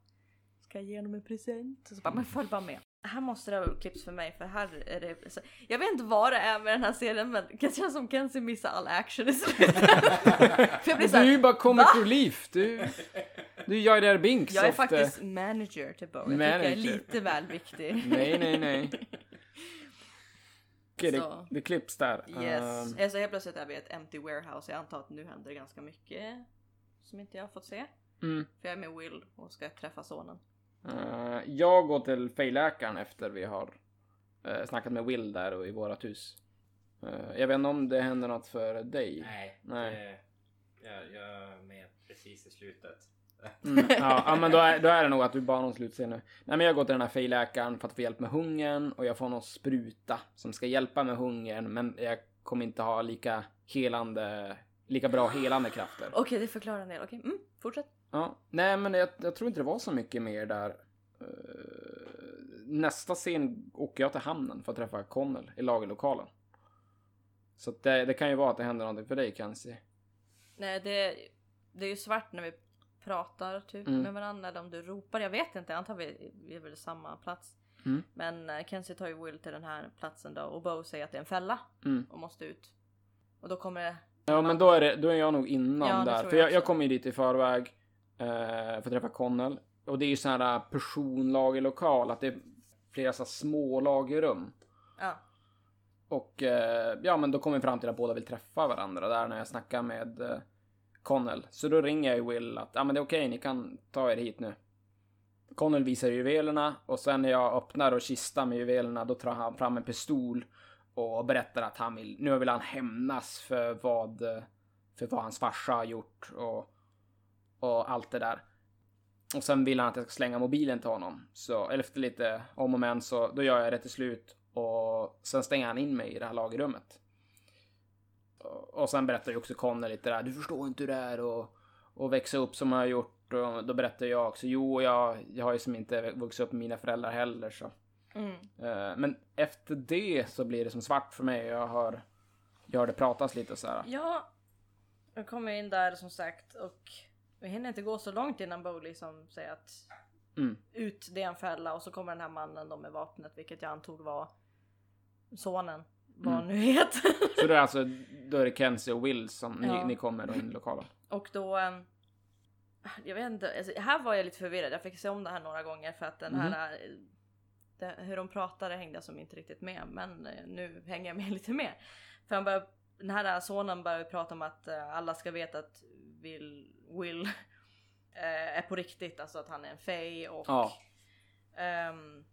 ska jag ge honom en present? Och så bara, men följ bara med. Här måste det ha klipps för mig för här är det, så, jag vet inte vad det är med den här serien men det känns som Kenzie missar all action i slutet. för jag blir Du är ju bara comic Va? relief. Du, du är Jar Jar Binks jag är ofta. faktiskt manager till Bo. Jag tycker jag är Manager. lite väl viktig. Nej, nej, nej. Okej, det, Så. det klipps där. Yes. Ehm, Alltså helt plötsligt är vi i ett empty warehouse. Jag antar att nu händer det ganska mycket som inte jag har fått se. mm. För jag är med Will och ska träffa sonen. Eh, jag går till fejläkaren efter vi har uh, snackat med Will där och i vårat hus. Eh, jag vet inte om det händer något för dig. Nej, Nej. Det, jag, jag är med precis i slutet. Mm, ja, ja, men då är, då är det nog att du bara har någon slutscen nu. Nej, men jag går till den här fejläkaren för att få hjälp med hungern och jag får någon spruta som ska hjälpa med hungern, men jag kommer inte ha lika helande, lika bra helande krafter. Okej, det förklarar en del. Okej, mm, fortsätt. Ja, nej, men jag, jag tror inte det var så mycket mer där. Eh, nästa scen åker jag till hamnen för att träffa Connell i lagerlokalen. Så det, det kan ju vara att det händer någonting för dig Kenzie. Nej, det, det är ju svart när vi pratar typ Mm. med varandra eller om du ropar. Jag vet inte, jag antar vi, vi är väl samma plats. Mm. Men uh, Kenzie tar ju Will till den här platsen då och Bo säger att det är en fälla Mm. och måste ut. Och då kommer det Ja, men då är, det, då är jag nog innan Ja, där. tror För jag jag, jag kom ju dit i förväg eh, för att träffa Connell. Och det är ju sån här personlagerlokal, att det är flera så små lagerrum. Ja. Och eh, ja, men då kom vi fram till att båda vill träffa varandra där när jag snackar med eh, Connell. Så då ringer jag ju Will att ja, men det är okej, ni kan ta er hit nu. Connell visar juvelerna och sen när jag öppnar och kistar med juvelerna då tar han fram en pistol och berättar att han vill, nu vill han hämnas för vad, eh, för vad hans farsa har gjort och, och allt det där. Och sen vill han att jag ska slänga mobilen till honom. Så efter lite om och men så då gör jag det till slut och sen stänger han in mig i det här lagerrummet. Och sen berättar ju också Conny lite där, du förstår inte hur det är och, och växa upp som jag har gjort. Och då berättar jag också, jo jag, jag har ju som inte vuxit upp med mina föräldrar heller så. Mm. Eh, Men efter det så blir det som svart för mig. Jag hör, jag hör det pratas lite så här. Ja, jag kommer in där som sagt och vi hinner inte gå så långt innan Bo liksom säger att Mm. ut det är en fälla och så kommer den här mannen då med vapnet vilket jag antog var sonen. Vad han nu heter. Så det är alltså, då är det Kenzie och Will som ni, Ja. ni kommer då in i lokalen. och då ehm, jag vet inte, alltså, här var jag lite förvirrad. Jag fick se om det här några gånger för att den här eh, det, hur de pratade hängde jag som inte riktigt med men eh, nu hänger jag med lite mer. För han börjar, den här sonen börjar prata om att eh, alla ska veta att Will, Will eh, är på riktigt, alltså att han är en fej och Ja. ehm,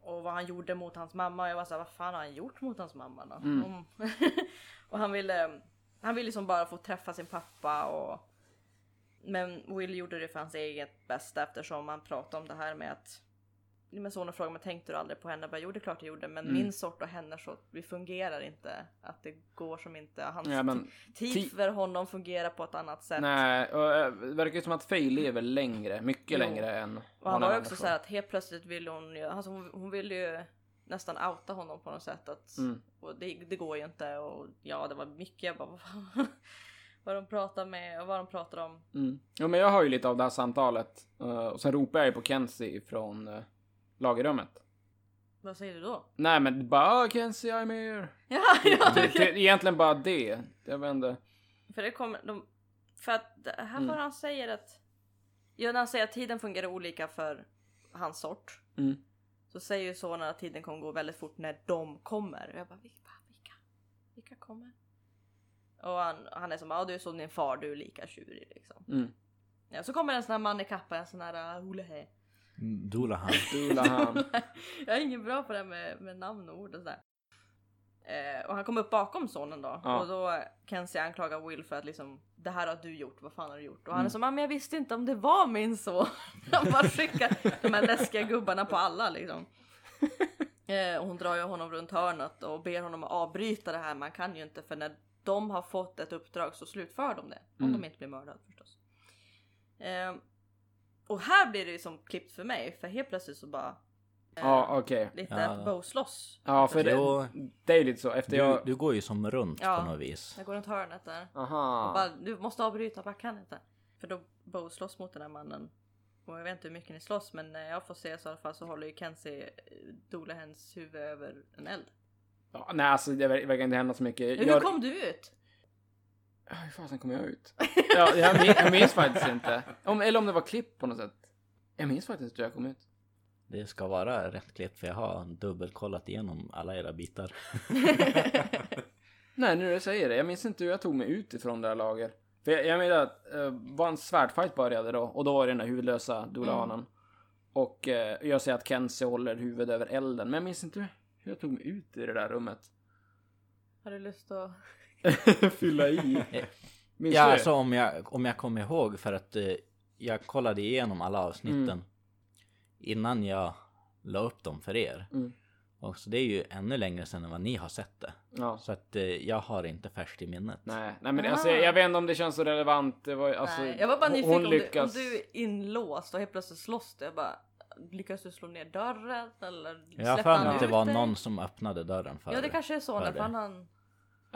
och vad han gjorde mot hans mamma. Jag var såhär, vad fan har han gjort mot hans mamma då? Mm. Om- och han ville, han ville liksom bara få träffa sin pappa och men Will gjorde det för hans eget bästa eftersom han pratade om det här med att min son frågade mig tänkte du aldrig på henne? Jag bara, jo det är klart jag gjorde men Mm. min sort och hennes sort, vi fungerar inte. Att det går som inte, hans Ja, men tid ti- för honom fungerar på ett annat sätt. Nej, och, eh, det verkar ju som att Faye lever längre, mycket Jo. längre än och han var ju också så här att helt plötsligt ville hon ju, alltså hon, hon ville ju nästan outa honom på något sätt. Att, Mm. Det, det går ju inte och ja det var mycket, jag bara vad de pratar med och vad de pratar om. Mm. Jo, men jag har ju lite av det här samtalet. eh, och sen ropar jag ju på Kenzie från uh, lagerrummet. Vad säger du då? Nej, men bara "Ah, Kenzie, I'm here. Ja, ja det, egentligen bara det. Jag vet inte. För det kommer, de, för att här Mm. han säger att, ja när han säger att tiden fungerar olika för hans sort. Mm. Så säger ju sonen att tiden kommer gå väldigt fort när de kommer. Och jag bara, vilka? Vilka, vilka kommer? Och han, han är som, ja du är som din far, du är lika tjurig liksom. Mm. Ja, så kommer en sån här man i kappa, en sån här uh, Olehe. Dolahan. Dulahan. jag är ingen bra på det här med, med namn och ord och sådär. Eh, och han kom upp bakom sonen då Ja. och då Kenzie anklagar Will för att liksom det här har du gjort, vad fan har du gjort? Och han Mm. är som, "Ja, men jag visste inte om det var min son. han bara skickar de här läskiga gubbarna på alla liksom. Eh, och hon drar ju honom runt hörnet och ber honom att avbryta det här. Man kan ju inte för när de har fått ett uppdrag så slutför de det. Om Mm. de inte blir mördade förstås. Eh, och här blir det ju som klippt för mig för helt plötsligt så bara eh, Ja, okej. lite Ja. bow slåss. Ja, för det, det är ju lite så. Efter Du, jag... du går ju som runt Ja. på något vis. Jag går runt hörnet där. Och Aha. bara, du måste avbryta, bara kan inte. För då bow slåss mot den här mannen. Och jag vet inte hur mycket ni slåss men när jag får se så i alla fall så håller ju Kenzie eh, Dolehens huvud över en eld. Ja, nej, alltså det ver- verkar inte hända så mycket. Hur Jag... kom du ut? Ja, Hur fasen kom jag ut? Ja, jag, min, jag minns faktiskt inte. Om, eller om det var klipp på något sätt. Jag minns faktiskt inte hur jag kom ut. Det ska vara rätt klippt för jag har dubbelkollat igenom alla era bitar. Nej, nu du säger det. Jag minns inte hur jag tog mig ut ifrån det här lager. För jag, jag menar att var en svärdfight började då och då var det den där huvudlösa Dolanen. Och eh, jag ser att Kenzie håller huvudet över elden. Men jag minns inte hur jag tog mig ut i det där rummet. Har du lust att... Fylla i. Minns Ja, det? alltså om jag, om jag kommer ihåg för att eh, jag kollade igenom alla avsnitten Mm. innan jag la upp dem för er. Mm. Och så det är ju ännu längre sedan än vad ni har sett det. Ja. Så att eh, jag har inte färskt i minnet. Nej, nej men Ah. alltså, jag vet inte om det känns så relevant. Det var, alltså, Nej, jag var bara nyfiken om, lyckas... du, om du är inlåst och helt plötsligt slåss du. Jag bara, lyckas du slå ner dörren eller Jag har släppte för mig att det var någon som öppnade dörren för Ja det kanske är så, för när det. fan han...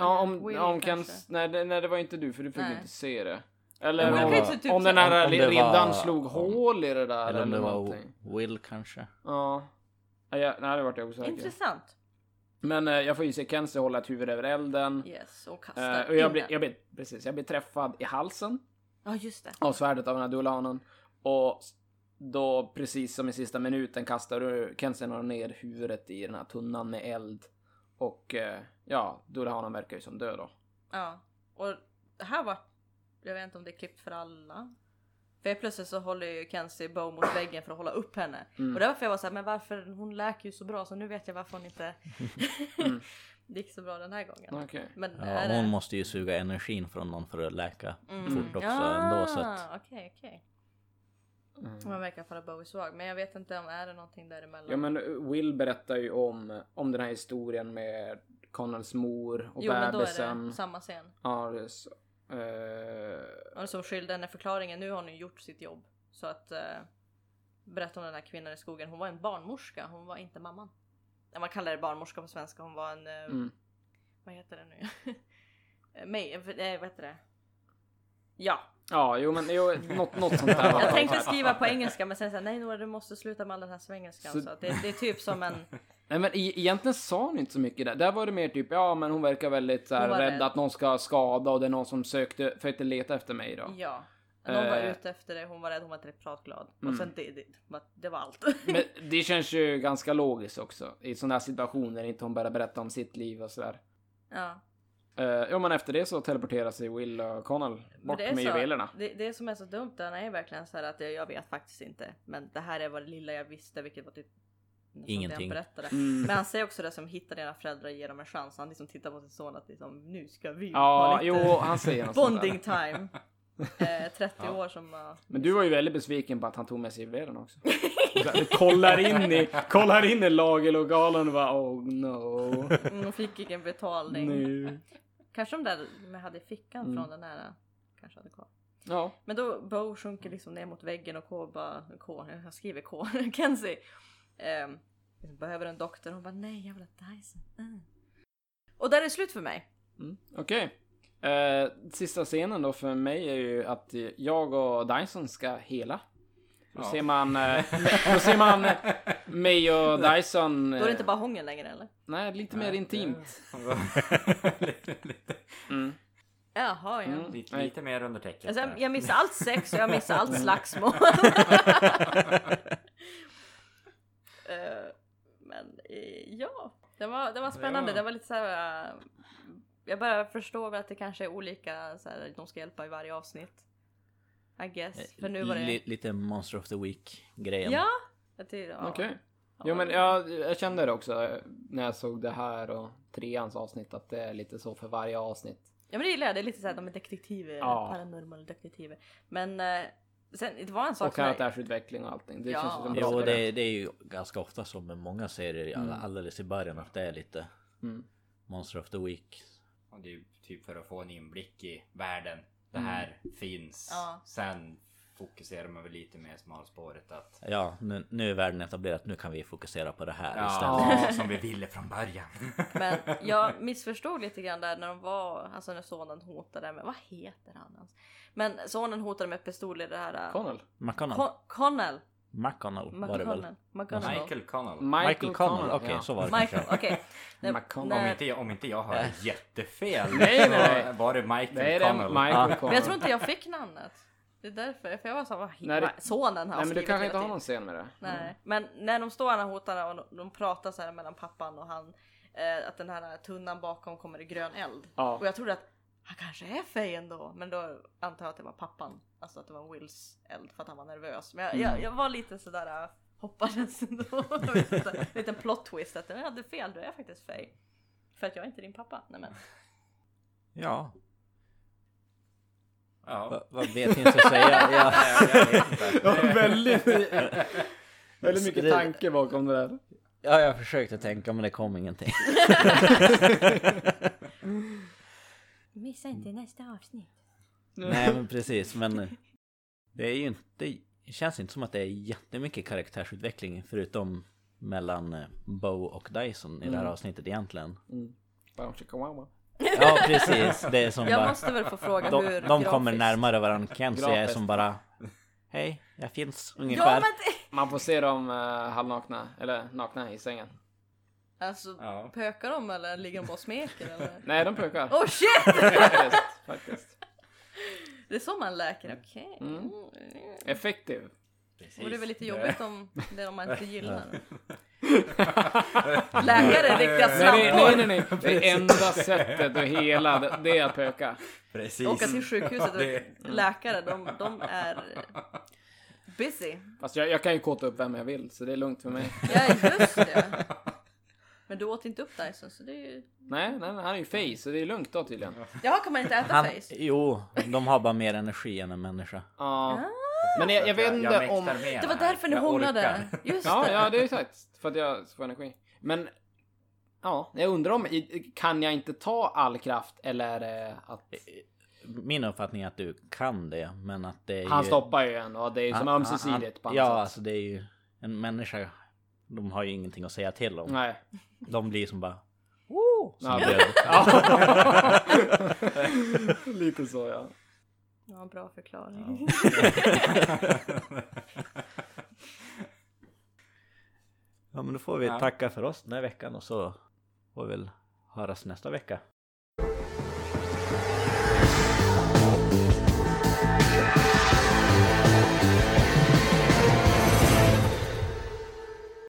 Ja, om, Will om kanske. Kens... Nej, det, nej, det var inte du för du fick Nej. inte se det. Men Eller Will om, kan ju inte typ om den här Om- om det riddaren var- slog om- hål i det där Eller om det var någonting. Will kanske. Ja. Ja, jag, nej, det vart jag osäker. Intressant. Men eh, jag får ju se Kenzie hålla ett huvud över elden. Yes, och kastar Eh, och jag in blir, den. jag blir, precis, jag blir träffad i halsen Ja just det. av svärdet av den här Dulanen. Och då, precis som i sista minuten, kastar du Kenzie ner huvudet i den här tunnan med eld. Och eh, ja, Dulanen verkar ju som död då. Ja. Och det här var... Jag vet inte om det är klippt för alla. För plötsligt så håller ju Kenzie Bow mot väggen för att hålla upp henne. Mm. Och därför jag var såhär, men varför? Hon läker ju så bra så nu vet jag varför hon inte Mm. det gick så bra den här gången. Okej. Men Ja, är det... hon måste ju suga energin från någon för att läka Mm. fort också ja, ändå så att Okej, okej. Mm. Man verkar falla Bowie svag. Men jag vet inte om är det någonting däremellan. Ja men Will berättar ju om, om den här historien med Connells mor och jo men då är bebisen. det samma scen. Ja, det är så. Eh, Och som skyllde henne förklaringen, nu har hon ju gjort sitt jobb. Så att uh, berätta om den här kvinnan i skogen. Hon var en barnmorska, hon var inte mamman. Man kallar det barnmorska på svenska, hon var en... eh, mm. Vad heter det nu? Eh, Mig, eh, vad heter det? Ja, Ja, jo men jo, något, något sånt där. jag tänkte skriva på engelska men sen såhär, nej Nora du måste sluta med all den här svengelskan. Så- Så, det, det är typ som en... Nej men e- egentligen sa hon inte så mycket där. Där var det mer typ, ja men hon verkar väldigt så här, Hon rädd rädd. att någon ska skada och det är någon som sökte, försökte leta efter mig då. Ja. Någon var Eh. ute efter det, hon var rädd, hon var inte pratglad. Mm. Och sen det, det, det var allt. Men det känns ju ganska logiskt också. I sådana här situationer, inte hon bara berättar om sitt liv och sådär. ja. Uh, ja men efter det så teleporterar sig Will och Connell Men bort med så- juvelerna. Det, det som är så dumt, den är verkligen så här att jag, jag vet faktiskt inte. Men det här är vad det lilla jag visste, vilket var typ Ingenting. han berättade. Mm. Men han säger också det som hittar dina föräldrar, ger dem en chans. Han liksom tittar på sin son att liksom, nu ska vi Ja, ha lite jo han säger bonding time. Eh, 30 Ja. år som... Uh, Men du var ju väldigt besviken på att han tog med sig juvelerna också. kollar in i, kollar in i lagerlokalen och bara oh no. Mm, fick ingen betalning. Nu. Kanske de där jag hade i fickan Mm. från den här kanske hade kvar. Ja. Men då Bo sjunker liksom ner mot väggen och K bara, K, jag skriver K, Kenzie. Ehm, behöver en doktor. Hon bara nej jag vill ha Dyson. Mm. Och där är det slut för mig. Mm. Okej. Eh, sista scenen då för mig är ju att jag och Dyson ska hela. Då Ja. ser man, eh, då ser man mig och Dyson. Då är det eh, inte bara hångel längre eller? Nej, lite mer intimt. lite, lite, Mm. Jaha ja. Mm. lite, Nej. lite mer under täcket. Alltså, jag missar allt sex och jag missar allt slagsmål. Eh, Men eh, ja, det var, det var spännande. Ja. Det var lite så här. eh, Jag börjar förstå att det kanske är olika så här, de ska hjälpa i varje avsnitt. I guess. För nu var det... Li- lite Monster of the Week grejen. Ja! Jag tyckte, ja. Okej. Ja, Jo men jag, jag kände det också när jag såg det här och treans avsnitt att det är lite så för varje avsnitt. Ja men det gillar jag, det är lite såhär de är detektiver, Ja. paranormal detektiver. Men sen, det var en sak Och karaktärsutveckling och allting. Det Ja. känns som Jo, det, det är ju ganska ofta så med många serier Mm. alldeles i början att det är lite Mm. Monster of the Week. Och det är ju typ för att få en inblick i världen. Det Mm. här finns. Ja. Sen fokuserar man väl lite mer smalspåret att Ja, nu, nu är världen etablerad. Nu kan vi fokusera på det här Ja, istället. som vi ville från början. Men jag missförstod lite grann där när de var, alltså när sonen hotade med, vad heter han ens? Men sonen hotade med pistol i det här... Connell. McConnell. Con- Connell. McConnell var det väl? McConnell. Michael Connell. Michael Connell, okej ja. så var det Michael, okej. McConnell. Om inte, jag, om inte jag har jättefel Nej, nej, nej. så var det Michael Det är det Connell. Michael Ja. Connell. Men jag tror inte jag fick namnet. Det är därför, för jag var såhär, vad Nej, det- sonen har Nej men du kanske inte har någon scen med det? Nej, men när de står och hotar och de, de pratar så här mellan pappan och han. Eh, att den här tunnan bakom kommer i grön eld. Ja. Och jag trodde att han kanske är Faye ändå. Men då antar jag att det var pappan. Alltså att det var Wills eld för att han var nervös. Men jag, Mm. jag, jag var lite sådär äh, hoppades ändå. En liten plot twist att jag hade fel, du är faktiskt Faye. För att jag är inte din pappa. Nej men. Ja, Ja. vad, vad vet inte att säga? Ja. Jag, jag vet inte. Ja, väldigt, väldigt mycket Det- tanke bakom det där. ja, jag försökte tänka men det kom ingenting. Missa inte nästa avsnitt. Nej men precis, men det är ju inte, det känns inte som att det är jättemycket karaktärsutveckling förutom mellan eh, Bo och Dyson i det här Mm. avsnittet egentligen. Mm. Ja precis, det är som Jag bara, måste väl få fråga de, hur de kommer grafiskt- närmare varandra. Kenzie är som bara Hej, jag finns Ja ungefär. men det... Man får se dem uh, halvnakna, eller nakna i sängen. Alltså Ja. pökar de eller ligger de bara och smeker eller? Nej, de pökar. Oh shit! faktiskt, faktiskt. Det är så man läker, okej. Mm. Mm. Effektiv. Precis. Och det är väl lite jobbigt om det är om man inte gillar. Läkare är riktiga Nej, nej, nej, nej. Det enda sättet att hela, det, är att pöka. Precis. Åka till sjukhuset och läkare, de, de är busy. Fast jag, jag kan ju kåta upp vem jag vill, så det är lugnt för mig. Ja, just det. Men du åt inte upp Dyson, så det är ju... Nej, nej, han är ju face, så det är lugnt då tydligen. Jaha, kan man inte äta Han, face? jo, de har bara mer energi än en människa. Ja. Men jag, jag vet inte om... Det var därför ni hånglade. Just Ja, det. ja, det är exakt. För att jag får energi. Men... Ja, jag undrar om... Kan jag inte ta all kraft eller är att... Min uppfattning är att du kan det, men att det är Han ju... stoppar ju en och det är ju som Han- ömsesidigt på han, något Ja, sätt. alltså det är ju... En människa, de har ju ingenting att säga till om. Nej. De blir som bara... Woo! Som Ja. Ja. Lite så ja. Ja, bra förklaring. Ja men då får vi Ja. tacka för oss den här veckan och så får vi väl höras nästa vecka.